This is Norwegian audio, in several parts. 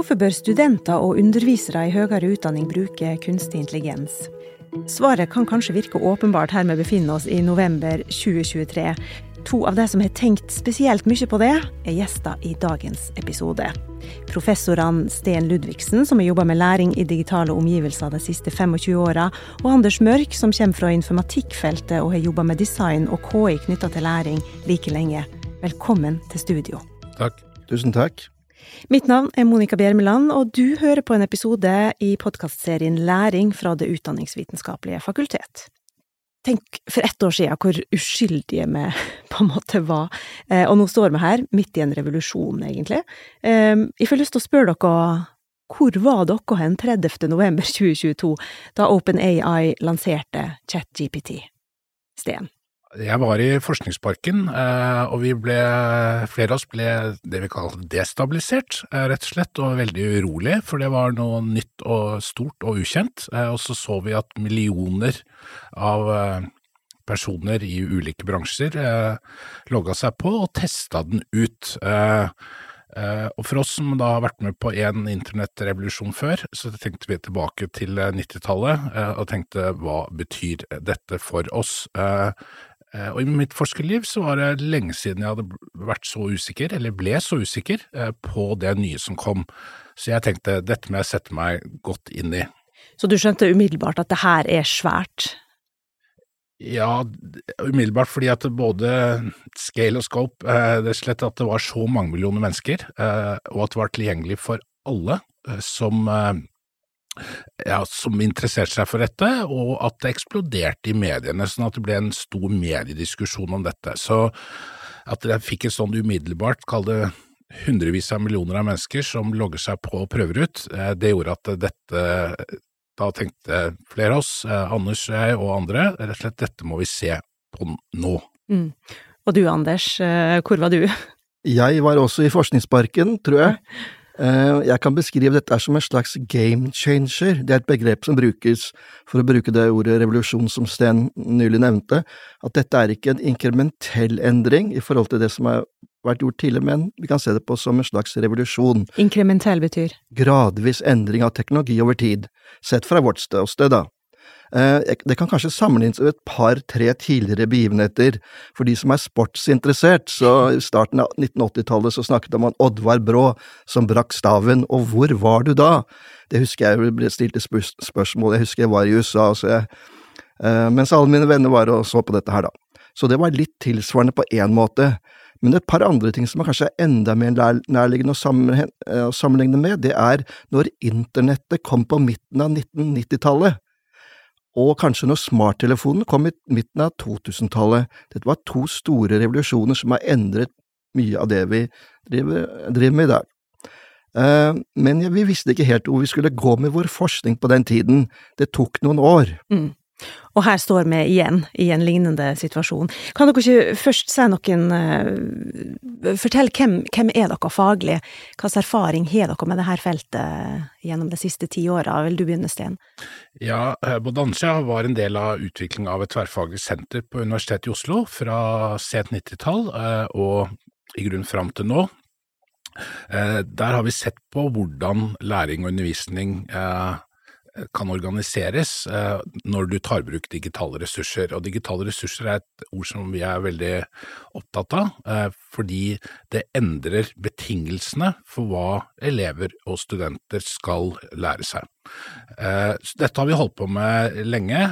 Hvorfor bør studenter og undervisere i høyere utdanning bruke kunstig intelligens? Svaret kan kanskje virke åpenbart her vi befinner oss i november 2023. To av de som har tenkt spesielt mye på det, er gjester i dagens episode. Professorene Sten Ludvigsen, som har jobba med læring i digitale omgivelser de siste 25 åra, og Anders Mørk, som kommer fra informatikkfeltet og har jobba med design og KI knytta til læring like lenge. Velkommen til studio. Takk. Tusen takk. Mitt navn er Monica Bjermeland, og du hører på en episode i podkastserien Læring fra Det utdanningsvitenskapelige fakultet. Tenk for ett år siden hvor uskyldige vi på en måte var, eh, og nå står vi her, midt i en revolusjon, egentlig. Eh, jeg får lyst til å spørre dere, hvor var dere hen 30. november 2022, da OpenAI lanserte ChatGPT? Sten? Jeg var i Forskningsparken, eh, og vi ble, flere av oss ble det vi kaller destabilisert, rett og slett, og veldig urolig, for det var noe nytt og stort og ukjent. Og så så vi at millioner av personer i ulike bransjer logga seg på og testa den ut. Og for oss som da har vært med på en internettrevolusjon før, så tenkte vi tilbake til 90-tallet og tenkte hva betyr dette for oss? Og i mitt forskerliv så var det lenge siden jeg hadde vært så usikker, eller ble så usikker, på det nye som kom. Så jeg tenkte dette må jeg sette meg godt inn i. Så du skjønte umiddelbart at det her er svært? Ja, umiddelbart fordi at både scale og scope, det er slett at det var så mange millioner mennesker, og at det var tilgjengelig for alle som ja, som interesserte seg for dette, og at det eksploderte i mediene, sånn at det ble en stor mediediskusjon om dette. Så at jeg fikk et sånn umiddelbart, kall det hundrevis av millioner av mennesker som logger seg på og prøver ut, det gjorde at dette Da tenkte flere av oss, Anders, og jeg og andre, rett og slett dette må vi se på nå. Mm. Og du Anders, hvor var du? Jeg var også i Forskningsparken, tror jeg. Jeg kan beskrive dette som en slags game changer. Det er et begrep som brukes for å bruke det ordet revolusjon som Sten nylig nevnte, at dette er ikke en inkrementell endring i forhold til det som har vært gjort tidligere, men vi kan se det på som en slags revolusjon. Inkrementell betyr? Gradvis endring av teknologi over tid, sett fra vårt ståsted, da. Det kan kanskje sammenlignes med et par–tre tidligere begivenheter. For de som er sportsinteressert, så i starten av 1980-tallet så snakket man om Oddvar Brå som brakk staven, og hvor var du da? Det husker jeg ble stilt spørsmål, jeg husker jeg var i USA, jeg, mens alle mine venner var og så på dette her, da. Så det var litt tilsvarende på én måte. Men et par andre ting som er kanskje enda mer nærliggende å sammenligne med, det er når internettet kom på midten av 1990-tallet og kanskje når smarttelefonen kom i midten av 2000-tallet. Dette var to store revolusjoner som har endret mye av det vi driver, driver med i dag. Men vi visste ikke helt hvor vi skulle gå med vår forskning på den tiden. Det tok noen år. Mm. Og her står vi igjen i en lignende situasjon. Kan dere ikke først si noen Fortell hvem, hvem er dere faglig? Hvilken erfaring har dere med dette feltet gjennom de siste ti åra? Vil du begynne, Sten? Ja, Bodansja var en del av utvikling av et tverrfaglig senter på Universitetet i Oslo fra sent 90-tall og i grunnen fram til nå. Der har vi sett på hvordan læring og undervisning kan organiseres når du tar i bruk digitale ressurser. Og digitale ressurser er et ord som vi er veldig opptatt av, fordi det endrer betingelsene for hva elever og studenter skal lære seg. Dette har vi holdt på med lenge,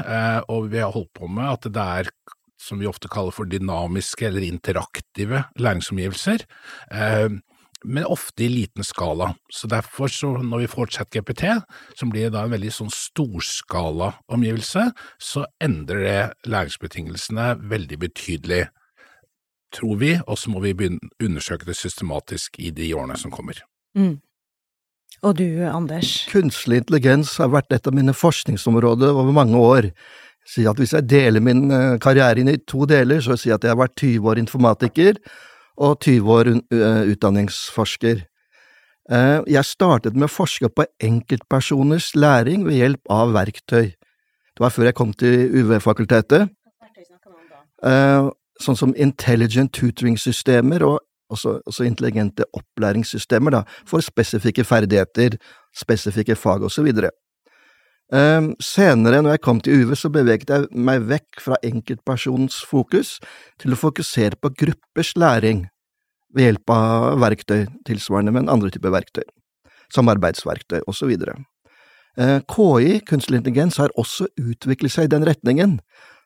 og vi har holdt på med at det er som vi ofte kaller for dynamiske eller interaktive læringsomgivelser men ofte i liten skala. Så derfor, så når vi får ChatGPT, som blir da en veldig sånn storskala omgivelse, så endrer det læringsbetingelsene veldig betydelig, tror vi, og så må vi begynne undersøke det systematisk i de årene som kommer. Mm. Og du, Anders? Kunstig intelligens har vært et av mine forskningsområder over mange år. Si at hvis jeg deler min karriere inn i to deler, så vil jeg si at jeg har vært 20 år informatiker, og 20 år utdanningsforsker. Jeg startet med å forske på enkeltpersoners læring ved hjelp av verktøy. Det var før jeg kom til UV-fakultetet. Sånn som intelligent tutoring-systemer og også, også intelligente opplæringssystemer da, for spesifikke ferdigheter, spesifikke fag osv. Um, senere, når jeg kom til UV, så beveget jeg meg vekk fra enkeltpersonens fokus til å fokusere på gruppers læring ved hjelp av verktøy tilsvarende, men andre typer verktøy, samarbeidsverktøy osv. Uh, KI, kunstig intelligens, har også utviklet seg i den retningen,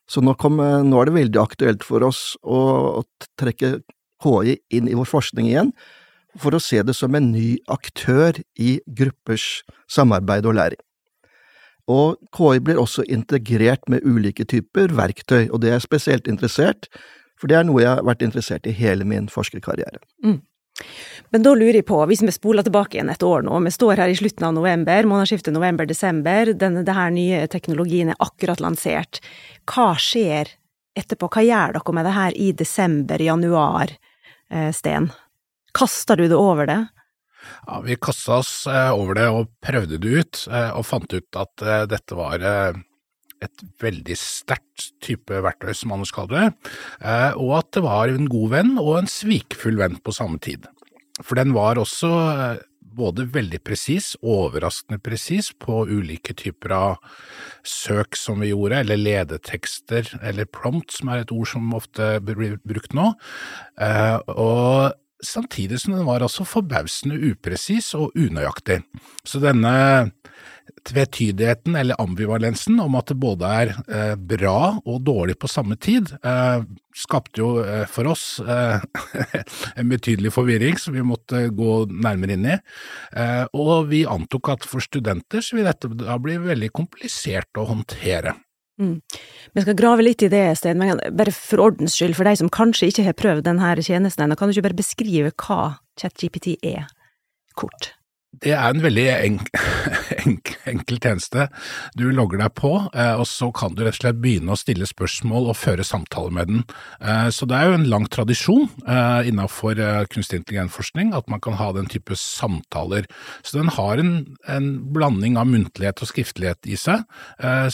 så nå, kom, nå er det veldig aktuelt for oss å, å trekke KI inn i vår forskning igjen, for å se det som en ny aktør i gruppers samarbeid og læring. Og KI blir også integrert med ulike typer verktøy, og det er jeg spesielt interessert, for det er noe jeg har vært interessert i hele min forskerkarriere. Mm. Men da lurer jeg på, hvis vi spoler tilbake igjen et år nå, vi står her i slutten av november, månedsskiftet november-desember, denne nye teknologien er akkurat lansert. Hva skjer etterpå, hva gjør dere med det her i desember-januar, eh, Sten? Kaster du det over det? Ja, vi kasta oss eh, over det og prøvde det ut, eh, og fant ut at eh, dette var et veldig sterkt type verktøy, som Anders kaller det, og at det var en god venn og en svikefull venn på samme tid. For den var også både veldig presis, overraskende presis, på ulike typer av søk som vi gjorde, eller ledetekster, eller prompt, som er et ord som ofte blir brukt nå. Og samtidig som den var altså forbausende upresis og unøyaktig. Så denne tvetydigheten, eller ambivalensen, om at det både er eh, bra og dårlig på samme tid, eh, skapte jo eh, for oss eh, en betydelig forvirring som vi måtte gå nærmere inn i. Eh, og vi antok at for studenter så vil dette da bli veldig komplisert å håndtere. Mm. Vi skal grave litt i det, Sten, men bare for ordens skyld, for de som kanskje ikke har prøvd denne tjenesten ennå, kan du ikke bare beskrive hva ChatGPT er, kort? Det er en veldig enk, enk, enkel tjeneste. Du logger deg på, eh, og så kan du rett og slett begynne å stille spørsmål og føre samtaler med den. Eh, så det er jo en lang tradisjon eh, innenfor kunstig intelligensforskning at man kan ha den type samtaler. Så den har en, en blanding av muntlighet og skriftlighet i seg,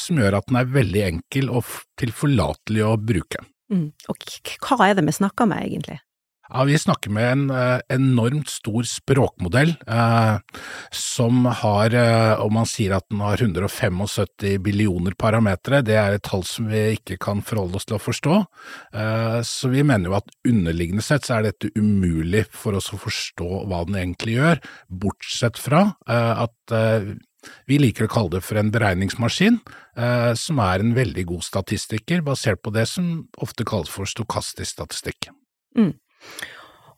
som gjør at den er veldig enkel og tilforlatelig å bruke. Mm. Og hva er det vi snakker med, egentlig? Ja, Vi snakker med en eh, enormt stor språkmodell eh, som har, eh, om man sier at den har 175 billioner parametere, det er et tall som vi ikke kan forholde oss til å forstå. Så vi mener jo at underliggende sett så er dette umulig for oss å forstå hva den egentlig gjør, bortsett fra at vi liker å kalle det for en beregningsmaskin, som er en veldig god statistiker, basert på det som ofte kalles for stokastisk statistikk. Mm.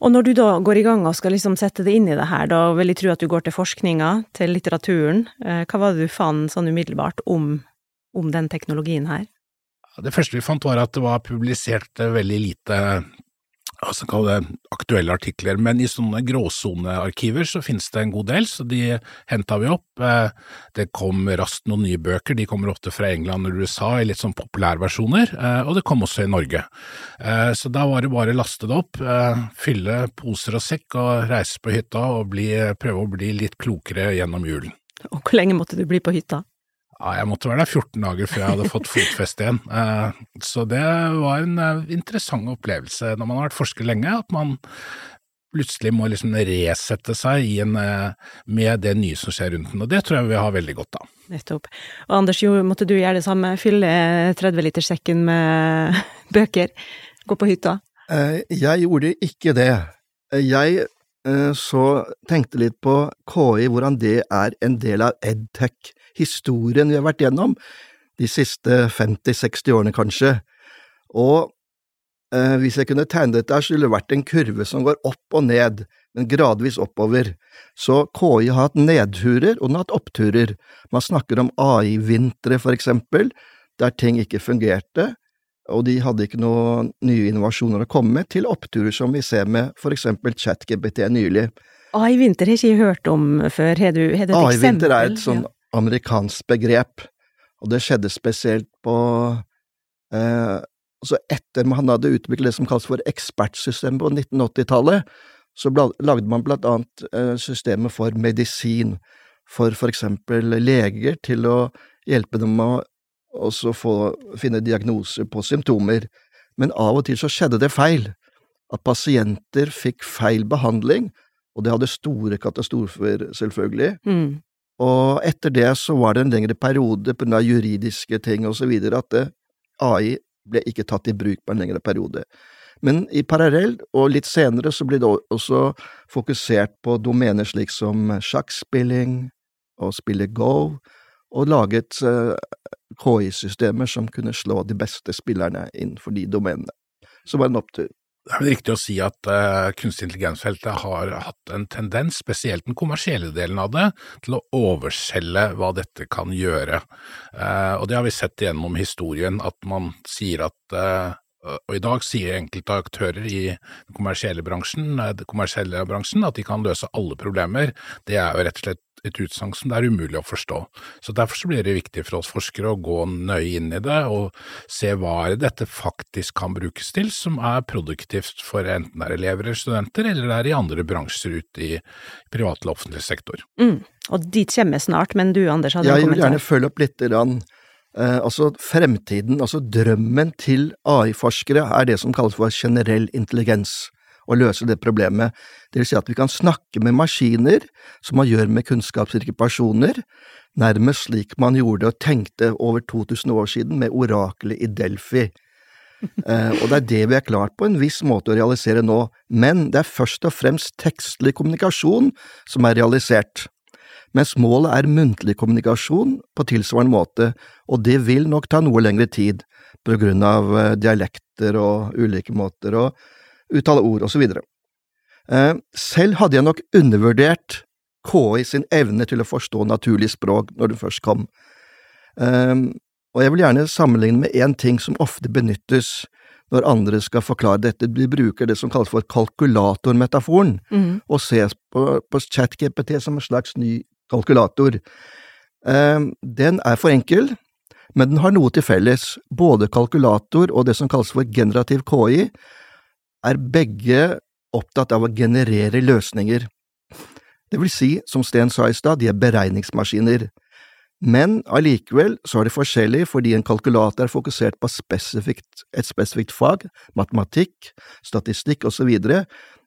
Og når du da går i gang og skal liksom sette det inn i det her, da vil jeg tro at du går til forskninga, til litteraturen. Eh, hva var det du fant sånn umiddelbart om, om den teknologien her? Det første vi fant var at det var publisert eh, veldig lite altså kall det aktuelle artikler, men i sånne gråsonearkiver så finnes det en god del, så de henta vi opp. Eh, det kom raskt noen nye bøker, de kommer ofte fra England og USA i litt sånn populærversjoner, eh, og det kom også i Norge. Eh, så da var det bare å laste det opp, fylle poser og sekk og reise på hytta og bli, prøve å bli litt klokere gjennom julen. Og hvor lenge måtte du bli på hytta? Ja, jeg måtte være der 14 dager før jeg hadde fått fotfeste igjen. Eh, så det var en eh, interessant opplevelse når man har vært forsker lenge, at man plutselig må liksom resette seg en, eh, med det nye som skjer rundt den, og det tror jeg vi har veldig godt av. Nettopp. Og Anders, jo, måtte du gjøre det samme, fylle 30-literssekken med bøker, gå på hytta? Jeg gjorde ikke det. Jeg så tenkte litt på KI, hvordan det er en del av edtech historien vi har vært gjennom, de siste 50–60 årene kanskje. Og eh, hvis jeg kunne tegne dette her, så ville det vært en kurve som går opp og ned, men gradvis oppover. Så KI har hatt nedturer, og den har hatt oppturer. Man snakker om AI-vintre, for eksempel, der ting ikke fungerte, og de hadde ikke noen nye innovasjoner å komme med, til oppturer som vi ser med for eksempel ChatGPT nylig. AI-vinter har jeg ikke hørt om før, har du, har du et eksempel? AI-vinter er et sånn amerikansk begrep, og det skjedde spesielt på eh, Så Etter man hadde utviklet det som kalles for ekspertsystemet på 1980-tallet, så lagde man blant annet eh, systemet for medisin, for for eksempel leger til å hjelpe dem med å få finne diagnoser på symptomer, men av og til så skjedde det feil, at pasienter fikk feil behandling, og det hadde store katastrofer, selvfølgelig. Mm. Og etter det så var det en lengre periode på grunn av juridiske ting og så videre at AI ble ikke tatt i bruk på en lengre periode. Men i parallell, og litt senere, så ble det også fokusert på domener slik som sjakkspilling og spille Go, og laget uh, KI-systemer som kunne slå de beste spillerne innenfor de domenene. Så var det en opptur. Det er vel riktig å si at uh, kunstig intelligens-feltet har hatt en tendens, spesielt den kommersielle delen av det, til å overselge hva dette kan gjøre. Uh, og det har vi sett gjennom historien, at man sier at uh, og i dag sier enkelte aktører i den kommersielle bransjen, den kommersielle bransjen at de kan løse alle problemer. Det er jo rett og slett et utsagn som det er umulig å forstå. Så Derfor så blir det viktig for oss forskere å gå nøye inn i det og se hva er dette faktisk kan brukes til som er produktivt for enten det er elever eller studenter, eller det er i andre bransjer ute i privat eller offentlig sektor. Mm. Og dit kommer vi snart, men du Anders hadde en kommentar? Jeg vil gjerne følge opp litt. Rann. Eh, altså fremtiden, altså drømmen til AI-forskere er det som kalles for generell intelligens, å løse det problemet. Det vil si at vi kan snakke med maskiner, som man gjør med kunnskapsrike personer, nærmest slik man gjorde og tenkte over 2000 år siden med oraklet i Delphi. eh, og det er det vi er klart på en viss måte å realisere nå, men det er først og fremst tekstlig kommunikasjon som er realisert mens målet er muntlig kommunikasjon på tilsvarende måte, og det vil nok ta noe lengre tid på grunn av eh, dialekter og ulike måter å uttale ord videre. Eh, selv hadde jeg nok undervurdert KI sin evne til å forstå naturlig språk når det først kom, eh, og jeg vil gjerne sammenligne med én ting som ofte benyttes når andre skal forklare dette, vi bruker det som kalles for kalkulatormetaforen, mm. og ses på, på ChatGPT som en slags ny kalkulator. Ehm, den er for enkel, men den har noe til felles. Både kalkulator og det som kalles for generativ KI er begge opptatt av å generere løsninger. Det vil si, som Sten sa i stad, de er beregningsmaskiner. Men allikevel så er det forskjellig fordi en kalkulator er fokusert på spesifikt, et spesifikt fag, matematikk, statistikk osv.,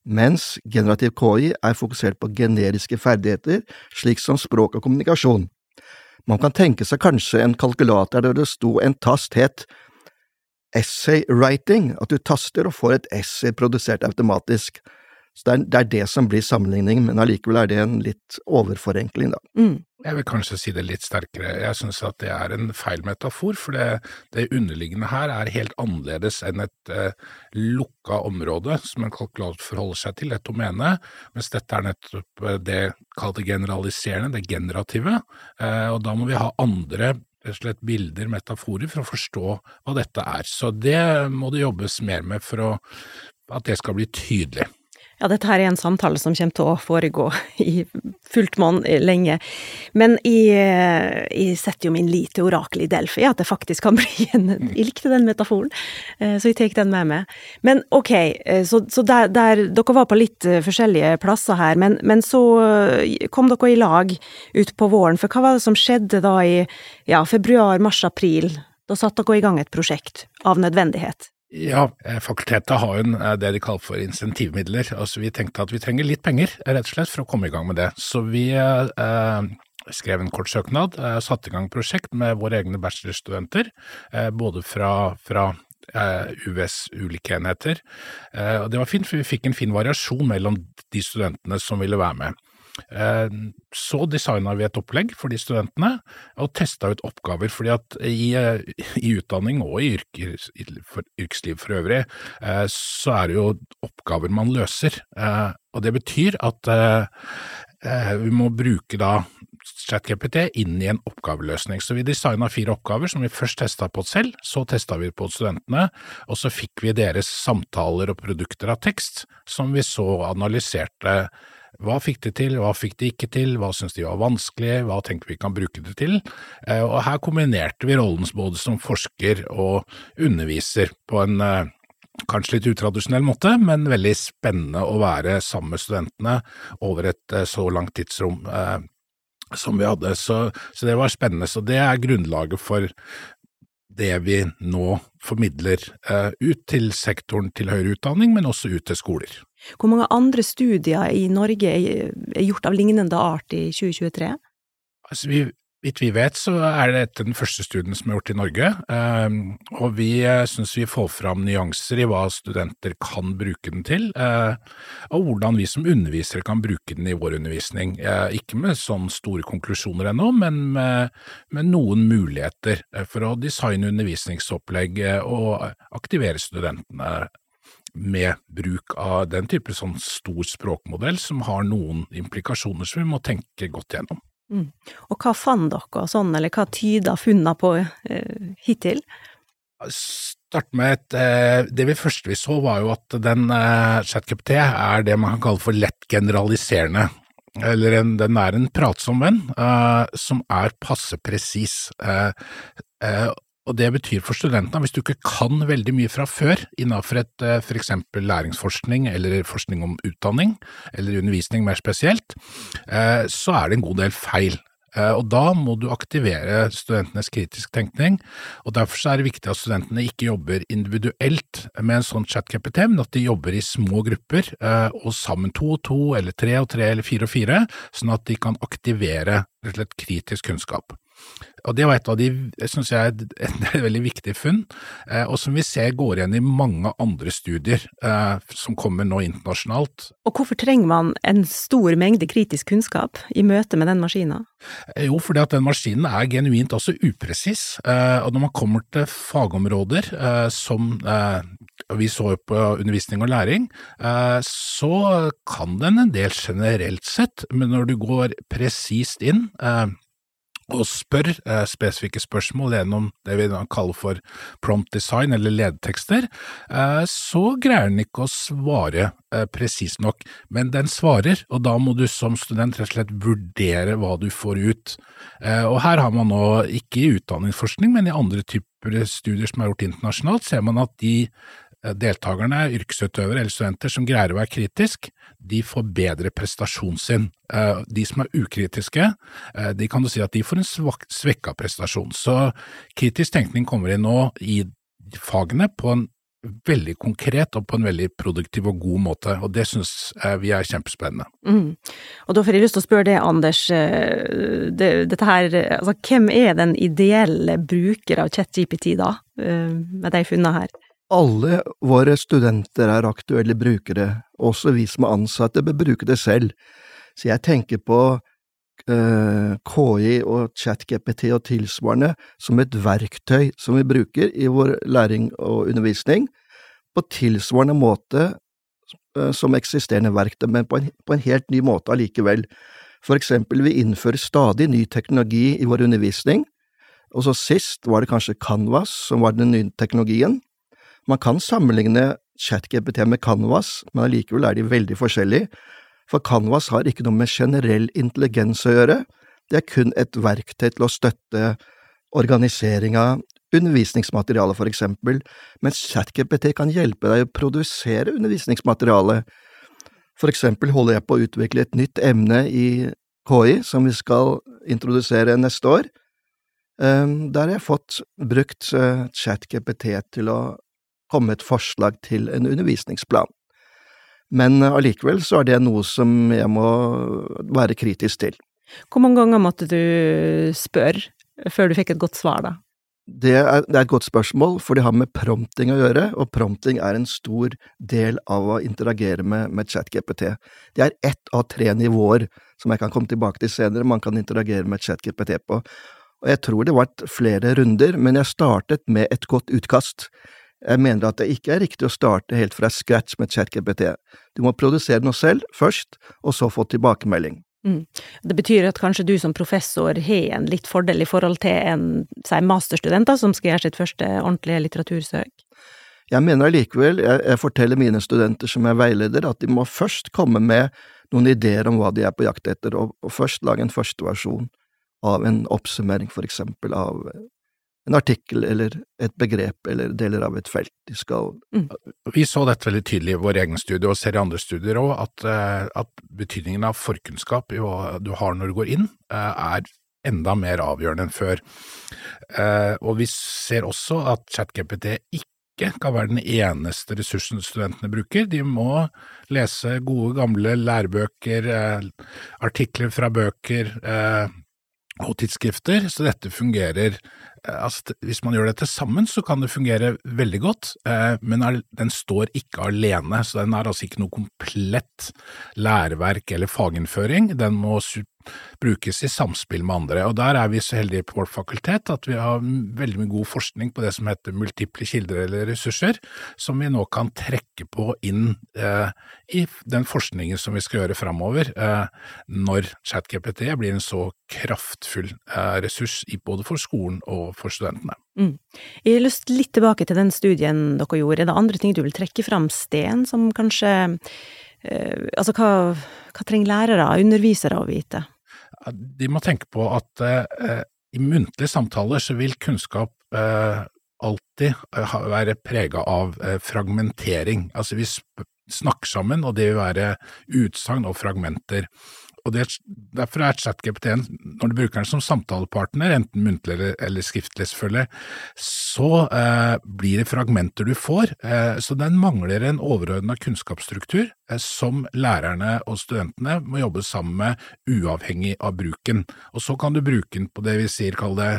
mens generativ KI er fokusert på generiske ferdigheter, slik som språk og kommunikasjon. Man kan tenke seg kanskje en kalkulator der det sto en tast het essay writing, at du taster og får et essay produsert automatisk. Så det er, det som blir sammenligningen, men allikevel er det en litt overforenkling, da. Mm. Jeg vil kanskje si det litt sterkere. Jeg synes at det er en feil metafor, for det, det underliggende her er helt annerledes enn et eh, lukka område som en kalkulator forholder seg til, et domene, mens dette er nettopp eh, det kalte generaliserende, det generative, eh, og da må vi ha andre rett og slett bilder, metaforer, for å forstå hva dette er. Så det må det jobbes mer med for å, at det skal bli tydelig. Ja, dette her er en samtale som kommer til å foregå i fullt monn lenge. Men jeg, jeg, setter jo min lit til oraklet i Delfi, at det faktisk kan bli en Jeg likte den metaforen, eh, så jeg tar den med meg. Men ok, eh, så, så der, der, Dere var på litt eh, forskjellige plasser her, men, men så kom dere i lag utpå våren. For hva var det som skjedde da i ja, februar, mars, april? Da satte dere i gang et prosjekt av nødvendighet. Ja, eh, fakultetet har jo eh, det de kaller for insentivmidler. Altså Vi tenkte at vi trenger litt penger, rett og slett, for å komme i gang med det. Så vi eh, skrev en kort søknad, eh, satte i gang prosjekt med våre egne bachelorstudenter, eh, både fra, fra eh, UVs ulike enheter. og det var fint, for vi fikk en fin variasjon mellom de studentene som ville være med. Eh, så designa vi et opplegg for de studentene, og testa ut oppgaver. fordi at i, eh, i utdanning og i yrker, for, yrkesliv for øvrig, eh, så er det jo oppgaver man løser. Og det betyr at vi må bruke da ChatGPT inn i en oppgaveløsning. Så vi designa fire oppgaver som vi først testa på oss selv, så testa vi på studentene, og så fikk vi deres samtaler og produkter av tekst, som vi så analyserte hva fikk de til, hva fikk de ikke til, hva syntes de var vanskelig, hva tenker vi kan bruke det til? Eh, og her kombinerte vi rollen både som forsker og underviser på en eh, kanskje litt utradisjonell måte, men veldig spennende å være sammen med studentene over et eh, så langt tidsrom som vi hadde. Så, så det var spennende. Så det er grunnlaget for det vi nå formidler ut til sektoren til høyere utdanning, men også ut til skoler. Hvor mange andre studier i Norge er gjort av lignende art i 2023? Altså, vi Vidt vi vet, så er dette den første studien som er gjort i Norge, ehm, og vi eh, syns vi får fram nyanser i hva studenter kan bruke den til, eh, og hvordan vi som undervisere kan bruke den i vår undervisning. Eh, ikke med sånn store konklusjoner ennå, men med, med noen muligheter for å designe undervisningsopplegg og aktivere studentene med bruk av den type sånn stor språkmodell som har noen implikasjoner som vi må tenke godt gjennom. Mm. Og hva fant dere sånn, eller hva tyder funnene på eh, hittil? Start med et eh, Det vi første vi så, var jo at den eh, ChatGPT er det man kan kalle for lett generaliserende. Eller en, den er en pratsom venn eh, som er passe presis. Og det betyr for studentene hvis du ikke kan veldig mye fra før innenfor et eh, for eksempel læringsforskning eller forskning om utdanning, eller undervisning mer spesielt, eh, så er det en god del feil. Eh, og da må du aktivere studentenes kritisk tenkning, og derfor er det viktig at studentene ikke jobber individuelt med en sånn chat-GPT, men at de jobber i små grupper, og sammen to og to, eller tre og tre, eller fire og fire, sånn at de kan aktivere rett og slett kritisk kunnskap. Og Det var et av de, synes jeg, et, et veldig viktig funn, eh, og som vi ser går igjen i mange andre studier eh, som kommer nå internasjonalt. Og Hvorfor trenger man en stor mengde kritisk kunnskap i møte med den maskinen? Eh, jo, fordi at den maskinen er genuint også upresis, eh, og når man kommer til fagområder eh, som vi så på undervisning og læring, så kan den en del generelt sett, men når du går presist inn, og spør eh, spesifikke spørsmål gjennom det vi kaller for prompt design eller ledtekster, eh, så greier den ikke å svare eh, presist nok, men den svarer, og da må du som student rett og slett vurdere hva du får ut. Eh, og her har man nå, ikke i utdanningsforskning, men i andre typer studier som er gjort internasjonalt, ser man at de deltakerne, yrkesutøvere eller studenter som greier å være kritisk, de får bedre prestasjon sin. Eh, de som er ukritiske, eh, de kan du si at de får en svekka prestasjon. Så kritisk tenkning kommer inn nå i fagene på en veldig konkret og på en veldig produktiv og god måte, og det syns vi er kjempespennende. Mm. Og da får jeg lyst til å spørre deg, Anders, det, dette her, altså hvem er den ideelle bruker av ChatGPT da, med de funnene her? Alle våre studenter er aktuelle brukere, også vi som er ansatte bør bruke det selv, så jeg tenker på uh, KI og ChatGPT og tilsvarende som et verktøy som vi bruker i vår læring og undervisning, på tilsvarende måte uh, som eksisterende verktøy, men på en, på en helt ny måte allikevel. For eksempel, vi innfører stadig ny teknologi i vår undervisning, og så sist var det kanskje Canvas som var den nye teknologien. Man kan sammenligne ChatGPT med Canvas, men allikevel er de veldig forskjellige, for Canvas har ikke noe med generell intelligens å gjøre, det er kun et verktøy til å støtte organisering av undervisningsmateriale, for eksempel, mens ChatGPT kan hjelpe deg å produsere undervisningsmateriale. For eksempel holder jeg på å utvikle et nytt emne i KI som vi skal introdusere neste år. Ehm, der har jeg fått brukt eh, ChatGPT til å komme et forslag til en undervisningsplan. Men allikevel så er det noe som jeg må være kritisk til. Hvor mange ganger måtte du spørre før du fikk et godt svar, da? Det er, det er, et godt spørsmål, for det har med prompting å gjøre, og prompting er en stor del av å interagere med, med ChatGPT. Det er ett av tre nivåer som jeg kan komme tilbake til senere, man kan interagere med ChatGPT på. Og jeg tror det var flere runder, men jeg startet med et godt utkast. Jeg mener at det ikke er riktig å starte helt fra scratch med ChatGPT. Du må produsere noe selv først, og så få tilbakemelding. Mm. Det betyr at kanskje du som professor har en litt fordel i forhold til en si, masterstudent da, som skal gjøre sitt første ordentlige litteratursøk? Jeg mener allikevel, jeg, jeg forteller mine studenter som er veileder, at de må først komme med noen ideer om hva de er på jakt etter, og, og først lage en første versjon av en oppsummering, for eksempel, av en artikkel eller et begrep eller deler av et felt de skal mm. Vi så dette veldig tydelig i vår egen studie og ser i andre studier òg, at, eh, at, betydningen av forkunnskap i hva du har når du går inn, eh, er enda mer avgjørende enn før. Eh, og vi ser også at ChatGPT ikke kan være den eneste ressursen studentene bruker. De må lese gode, gamle lærebøker, eh, artikler fra bøker og tidsskrifter, så dette fungerer altså, Hvis man gjør det til sammen, så kan det fungere veldig godt, men den står ikke alene. Så den er altså ikke noe komplett læreverk eller faginnføring. Den må brukes i samspill med andre. Og Der er vi så heldige på vårt fakultet at vi har veldig mye god forskning på det som heter multiple kilder eller ressurser, som vi nå kan trekke på inn eh, i den forskningen som vi skal gjøre framover, eh, når ChatGPT blir en så kraftfull eh, ressurs både for skolen og for studentene. Mm. Jeg har lyst litt tilbake til den studien dere gjorde. Er det andre ting du vil trekke fram, Sten, som kanskje eh, Altså, hva, hva trenger lærere, undervisere å vite? De må tenke på at eh, i muntlige samtaler så vil kunnskap eh, alltid eh, være prega av eh, fragmentering. Altså vi snakker sammen, og det vil være utsagn og fragmenter. Og det, Derfor er ChatGPT, når du bruker den som samtalepartner, enten muntlig eller, eller skriftlig selvfølgelig, så eh, blir det fragmenter du får. Eh, så den mangler en overordna kunnskapsstruktur eh, som lærerne og studentene må jobbe sammen med, uavhengig av bruken. Og Så kan du bruke den på det vi sier, kall det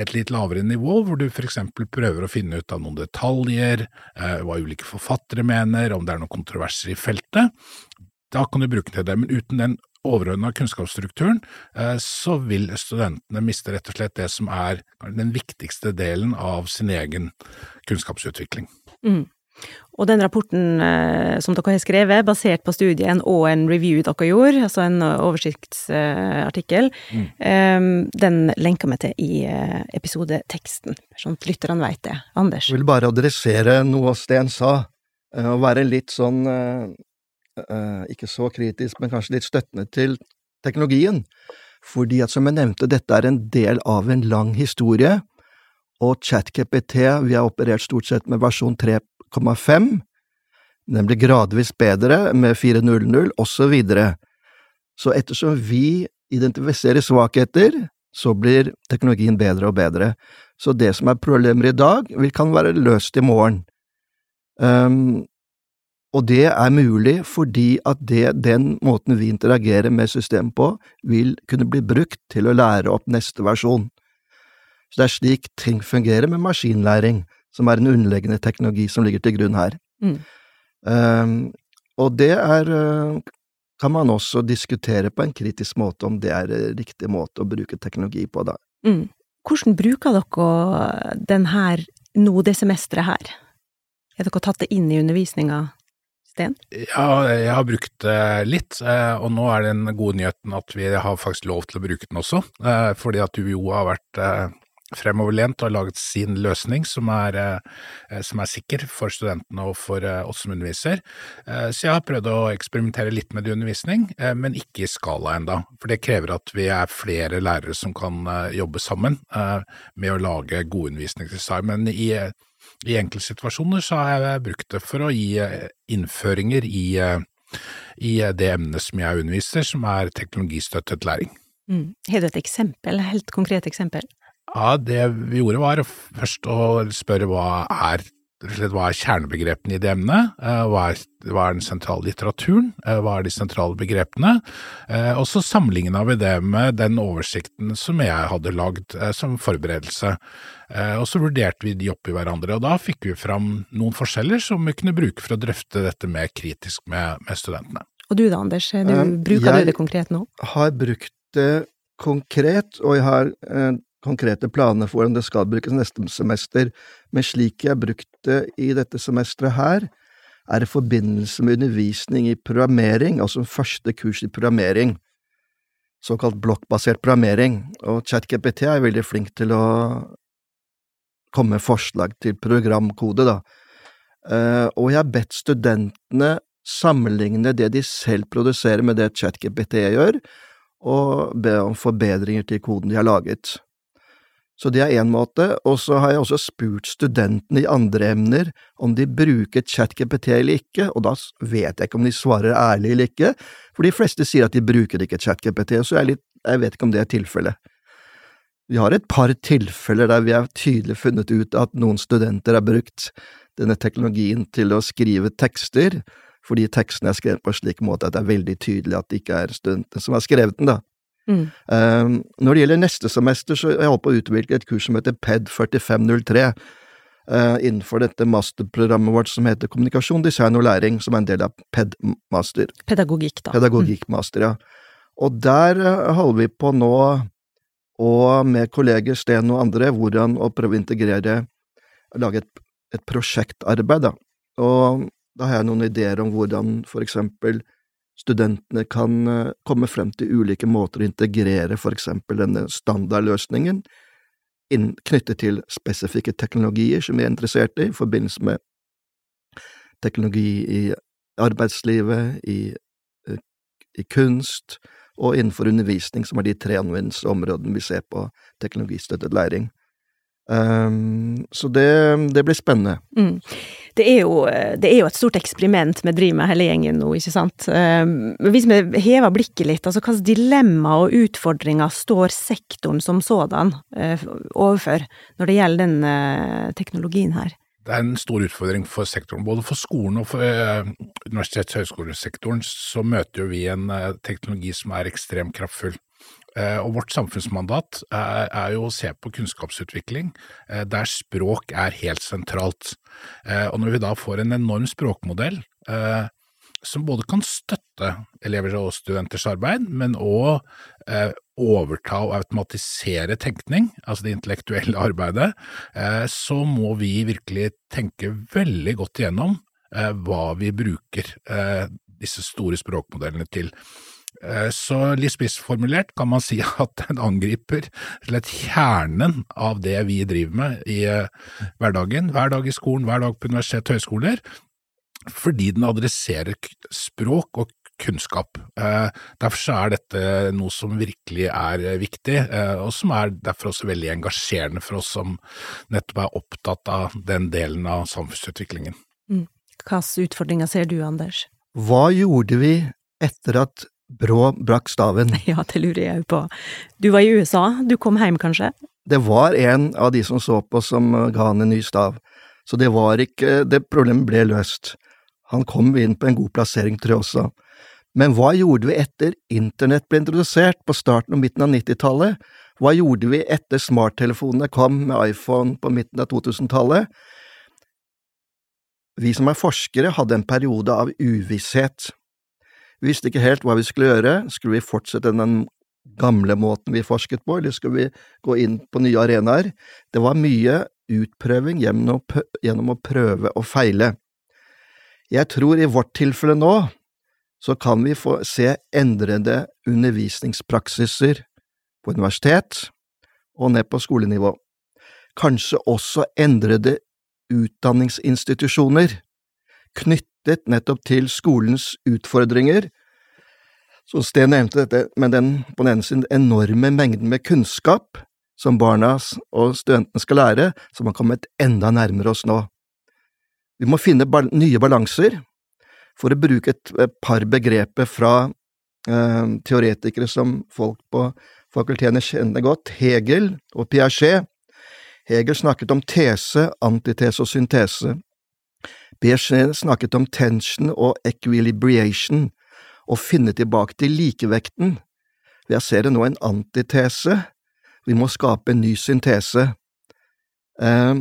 et litt lavere nivå, hvor du for eksempel prøver å finne ut av noen detaljer, eh, hva ulike forfattere mener, om det er noen kontroverser i feltet. Da kan du bruke den til det, men uten den overordna kunnskapsstrukturen, eh, så vil studentene miste rett og slett det som er den viktigste delen av sin egen kunnskapsutvikling. Mm. Og den rapporten eh, som dere har skrevet, basert på studien og en review dere gjorde, altså en oversiktsartikkel, mm. eh, den lenker vi til i eh, episodeteksten, sånn at lytterne veit det. Anders? Jeg vil bare adressere noe Sten sa, eh, og være litt sånn Eh, ikke så kritisk, men kanskje litt støttende til teknologien. Fordi at, som jeg nevnte, dette er en del av en lang historie, og ChatKPT vi har operert stort sett med versjon 3,5, den blir gradvis bedre med 4.0.0 osv. Så, så ettersom vi identifiserer svakheter, så blir teknologien bedre og bedre. Så det som er problemer i dag, vil kan være løst i morgen. Um, og det er mulig fordi at det, den måten vi interagerer med systemet på, vil kunne bli brukt til å lære opp neste versjon. Så det er slik ting fungerer med maskinlæring, som er en underliggende teknologi som ligger til grunn her. Mm. Um, og det er uh, kan man også diskutere på en kritisk måte om det er riktig måte å bruke teknologi på, da. Mm. Hvordan bruker dere den her nå, det semesteret her? Er dere tatt det inn i undervisninga? Sten? Ja, jeg har brukt det litt, eh, og nå er den gode nyheten at vi har faktisk lov til å bruke den også, eh, fordi at UiO har vært eh, fremoverlent og har laget sin løsning som er, som er, sikker for studentene og for oss som underviser. Så jeg har prøvd å eksperimentere litt med det undervisning, men ikke i skala enda. For det krever at vi er flere lærere som kan jobbe sammen med å lage god undervisningsdesign. Men i i enkeltsituasjoner så har jeg brukt det for å gi eh, innføringer i, eh, i det emnet som jeg underviser, som er teknologistøttet læring. Mm. Har du et eksempel, helt konkret eksempel? Ja, det vi gjorde var først å spørre hva er hva er kjernebegrepene i det emnet, eh, hva er, hva er den sentrale litteraturen, eh, hva er de sentrale begrepene, eh, og så sammenligna vi det med den oversikten som jeg hadde lagd som forberedelse, og så vurderte vi de oppi hverandre, og da fikk vi fram noen forskjeller som vi kunne bruke for å drøfte dette mer kritisk med, med studentene. Og du da, Anders, du, bruker du det konkret nå? Jeg har brukt det konkret, og jeg har konkrete planer for hvordan det skal brukes neste semester, men slik jeg har brukt det i dette semesteret her, er i forbindelse med undervisning i programmering, altså første kurs i programmering, såkalt blokkbasert programmering, og ChatGPT er veldig flink til å komme med forslag til programkode, da. Uh, og jeg har bedt studentene sammenligne det de selv produserer med det ChatGPT gjør, og be om forbedringer til koden de har laget. Så det er én måte, og så har jeg også spurt studentene i andre emner om de bruker ChatGPT eller ikke, og da vet jeg ikke om de svarer ærlig eller ikke, for de fleste sier at de bruker ikke ChatGPT, så jeg, litt, jeg vet ikke om det er tilfellet. Vi har et par tilfeller der vi har tydelig funnet ut at noen studenter har brukt denne teknologien til å skrive tekster, fordi teksten er skrevet på en slik måte at det er veldig tydelig at det ikke er studentene som har skrevet den, da. Mm. Um, når det gjelder neste semester, så jeg holder på å utvikle et kurs som heter PED 4503, uh, innenfor dette masterprogrammet vårt som heter Kommunikasjon, design og læring, som er en del av PED-master. Pedagogikk, da. Pedagogikkmaster, ja. Og der uh, holder vi på nå, og med kolleger Sten og andre, hvordan å prøve å integrere, lage et, et prosjektarbeid, da. Og da har jeg noen ideer om hvordan for eksempel studentene kan uh, komme frem til ulike måter å integrere for eksempel denne standardløsningen knyttet til spesifikke teknologier som vi er interessert i, i forbindelse med teknologi i arbeidslivet, i, eh, i kunst og innenfor undervisning, som er de tre anvendelsesområdene vi ser på teknologistøttet læring. Um, så det, det, blir spennende. Mm. Det, er jo, det, er jo, et stort eksperiment vi driver med hele gjengen nå, ikke sant. Um, hvis vi hever blikket litt, altså hvilke dilemmaer og utfordringer står sektoren som sådan uh, overfor når det gjelder den uh, teknologien her? Det er en stor utfordring for sektoren. Både for skolen og for uh, universitets- og høyskolesektoren så møter jo vi en teknologi som er ekstremt kraftfull. Eh, og vårt samfunnsmandat er, jo å se på kunnskapsutvikling eh, der språk er helt sentralt. Eh, og når vi da får en enorm språkmodell som både kan støtte elever og studenters arbeid, men òg overta og automatisere tenkning, altså det intellektuelle arbeidet, så må vi virkelig tenke veldig godt igjennom hva vi bruker disse store språkmodellene til. Eh, så litt spissformulert kan man si at den angriper slett kjernen av det vi driver med i eh, hverdagen, hver dag i skolen, hver dag på universitet og høyskoler, fordi den adresserer språk og kunnskap. Eh, derfor er dette noe som virkelig er viktig, og som er derfor også veldig engasjerende for oss som nettopp er opptatt av den delen av samfunnsutviklingen. Mm. Hvilke utfordringer ser du, Anders? Hva gjorde vi etter at Brå brakk staven. Ja, det lurer jeg jo på. Du var i USA, du kom hjem kanskje? Det var en av de som så på som ga han en ny stav, så det var ikke… det problemet ble løst. Han kom inn på en god plassering, tror jeg også. Men hva gjorde vi etter internett ble introdusert på starten og midten av 90-tallet? Hva gjorde vi etter smarttelefonene kom med iPhone på midten av 2000-tallet? Vi som er forskere, hadde en periode av uvisshet. Vi visste ikke helt hva vi skulle gjøre, skulle vi fortsette den gamle måten vi forsket på, eller skulle vi gå inn på nye arenaer? Det var mye utprøving gjennom å prøve og feile. Jeg tror i vårt tilfelle nå så kan vi få se endrede undervisningspraksiser på universitet og ned på skolenivå. Kanskje også endrede utdanningsinstitusjoner, knyttet knyttet nettopp til skolens utfordringer. Så Sten nevnte dette med den på den ene siden enorme mengden med kunnskap som barna og studentene skal lære, som har kommet enda nærmere oss nå. Vi må finne nye balanser. For å bruke et, par begreper fra eh, teoretikere som folk på fakultetene kjenner godt, Hegel og Piaget. Hegel snakket om tese, antitese og syntese. Piaget snakket om tension og equilibration, å finne tilbake til likevekten. Jeg ser det nå en antitese, vi må skape en ny syntese. Eh,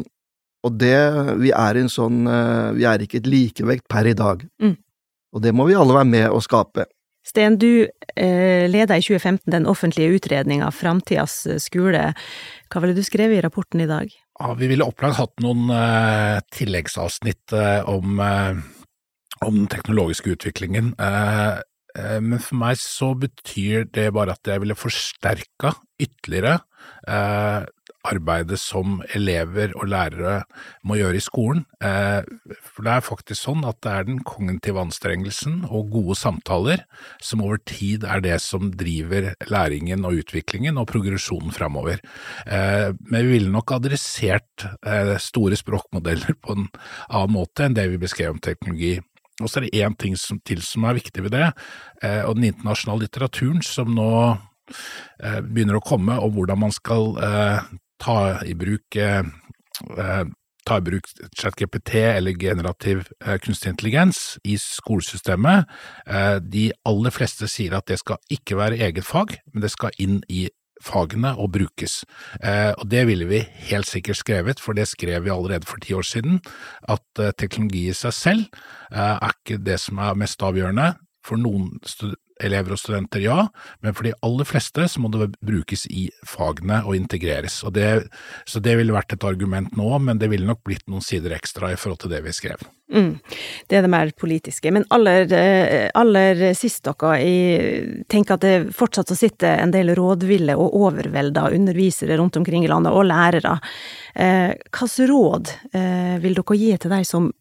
og det, vi er en sånn, eh, vi er ikke et likevekt per i dag. Mm. Og det må vi alle være med å skape. Sten, du eh, leda i 2015 den offentlige utredninga Framtidas skole. Hva ville du skrevet i rapporten i dag? Ja, vi ville opplagt hatt noen eh, tilleggsavsnitt eh, om, eh, om, den teknologiske utviklingen. Eh, eh, men for meg så betyr det bare at jeg ville forsterka ytterligere eh, arbeidet som elever og lærere må gjøre i skolen. Eh, for det er faktisk sånn at det er den kognitive anstrengelsen og gode samtaler som over tid er det som driver læringen og utviklingen og progresjonen framover. Eh, men vi ville nok adressert eh, store språkmodeller på en annen måte enn det vi beskrev om teknologi. Og så er det én ting som, til som er viktig ved det, og den internasjonale litteraturen som nå begynner å komme, om hvordan man skal eh, ta i bruk eh, ta i bruk ChatGPT eller generativ eh, kunstig intelligens i skolesystemet. Eh, de aller fleste sier at det skal ikke være eget fag, men det skal inn i fagene og brukes. Og det ville vi helt sikkert skrevet, for det skrev vi allerede for ti år siden, at teknologi i seg selv er ikke det som er mest avgjørende. For noen elever og studenter, ja, men for de aller fleste så må det brukes i fagene og integreres. Og det, så det ville vært et argument nå, men det ville nok blitt noen sider ekstra i forhold til det vi skrev. Mm, det er det mer politiske. Men aller, eh, aller sist dere, jeg tenker at det fortsatt å sitte en del rådville og overvelda undervisere rundt omkring i landet, og lærere. Eh, Hvilke råd eh, vil dere gi til de som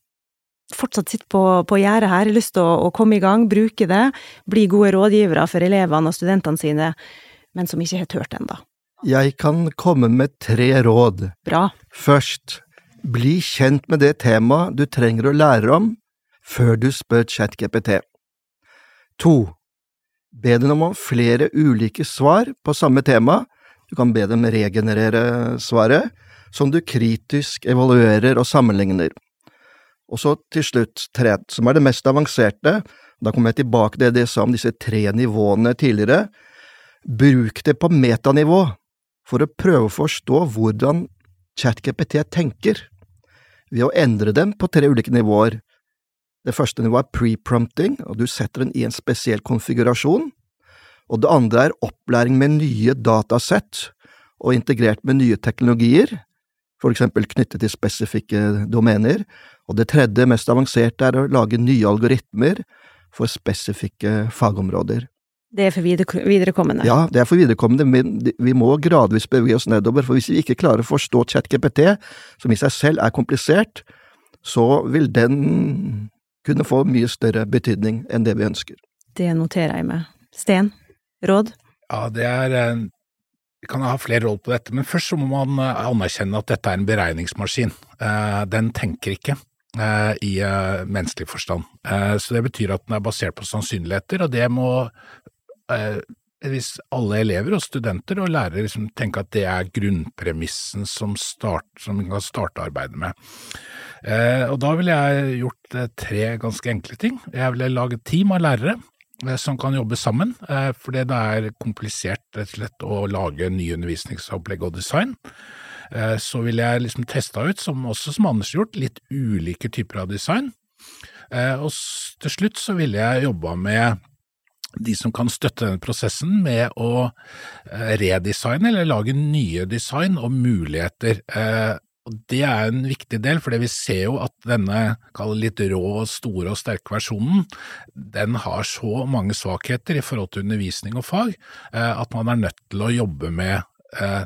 fortsatt sitter på, på gjerdet her, har lyst til å, å, komme i gang, bruke det, bli gode rådgivere for elevene og studentene sine, men som ikke har turt ennå. Jeg kan komme med tre råd. Bra. Først, bli kjent med det temaet du trenger å lære om, før du spør ChatGPT. To, be dem om flere ulike svar på samme tema, du kan be dem regenerere svaret, som du kritisk evaluerer og sammenligner. Og så til slutt, tre, som er det mest avanserte, da kommer jeg tilbake til det jeg sa om disse tre nivåene tidligere, bruk det på metanivå for å prøve å forstå hvordan ChatGPT tenker, ved å endre dem på tre ulike nivåer. Det første nivået er pre-prompting, og du setter den i en spesiell konfigurasjon. Og det andre er opplæring med nye datasett og integrert med nye teknologier, for eksempel knyttet til spesifikke domener, og det tredje, mest avanserte, er å lage nye algoritmer for spesifikke fagområder. Det er for viderekommende? Ja, det er for viderekommende, men vi må gradvis bevege oss nedover, for hvis vi ikke klarer å forstå ChatGPT, som i seg selv er komplisert, så vil den kunne få mye større betydning enn det vi ønsker. Det noterer jeg meg. Sten, råd? Ja, det er vi kan ha flere råd på dette, men først så må man eh, anerkjenne at dette er en beregningsmaskin. Eh, den tenker ikke eh, i menneskelig forstand. Så det betyr at den er basert på sannsynligheter, og det må hvis alle elever og studenter og lærere liksom tenker at det er grunnpremissen som, start, som vi kan starte arbeidet med. og da ville jeg gjort tre ganske enkle ting. Jeg ville laget team av lærere Eh, som kan jobbe sammen, eh, fordi det er komplisert rett og slett å lage nye undervisningsopplegg og design. Eh, så ville jeg liksom testa ut, som også som Anders har gjort, litt ulike typer av design. Og til slutt så ville jeg jobba med de som kan støtte denne prosessen med å redesigne eller lage nye design og muligheter Det er en viktig del, for vi ser jo at denne litt rå, store og sterke versjonen, den har så mange svakheter i forhold til undervisning og fag, eh, at man er nødt til å jobbe med eh,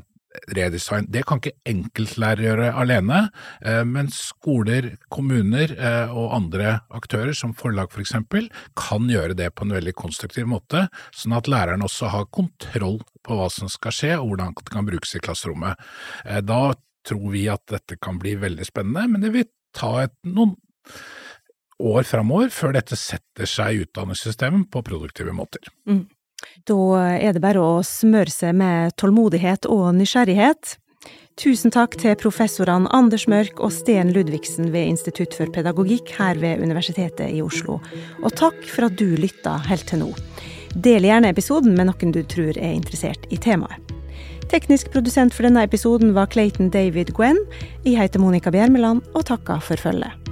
redesign. Det kan ikke enkeltlærere gjøre alene, eh, men skoler, kommuner og andre aktører, som forlag for eksempel, kan gjøre det på en veldig konstruktiv måte, sånn at læreren også har kontroll på hva som skal skje og hvordan det kan brukes i klasserommet. Da tror vi at dette kan bli veldig spennende, men det vil ta et, noen år framover før dette setter seg i utdanningssystemet på produktive måter. Mm. Da er det bare å smøre seg med tålmodighet og nysgjerrighet. Tusen takk til professorene Anders Mørk og Sten Ludvigsen ved Institutt for pedagogikk her ved Universitetet i Oslo. Og takk for at du lytta helt til nå. Del gjerne episoden med noen du tror er interessert i temaet. Teknisk produsent for denne episoden var Clayton David Gwen. Jeg heter Monica Bjermeland og takker for følget.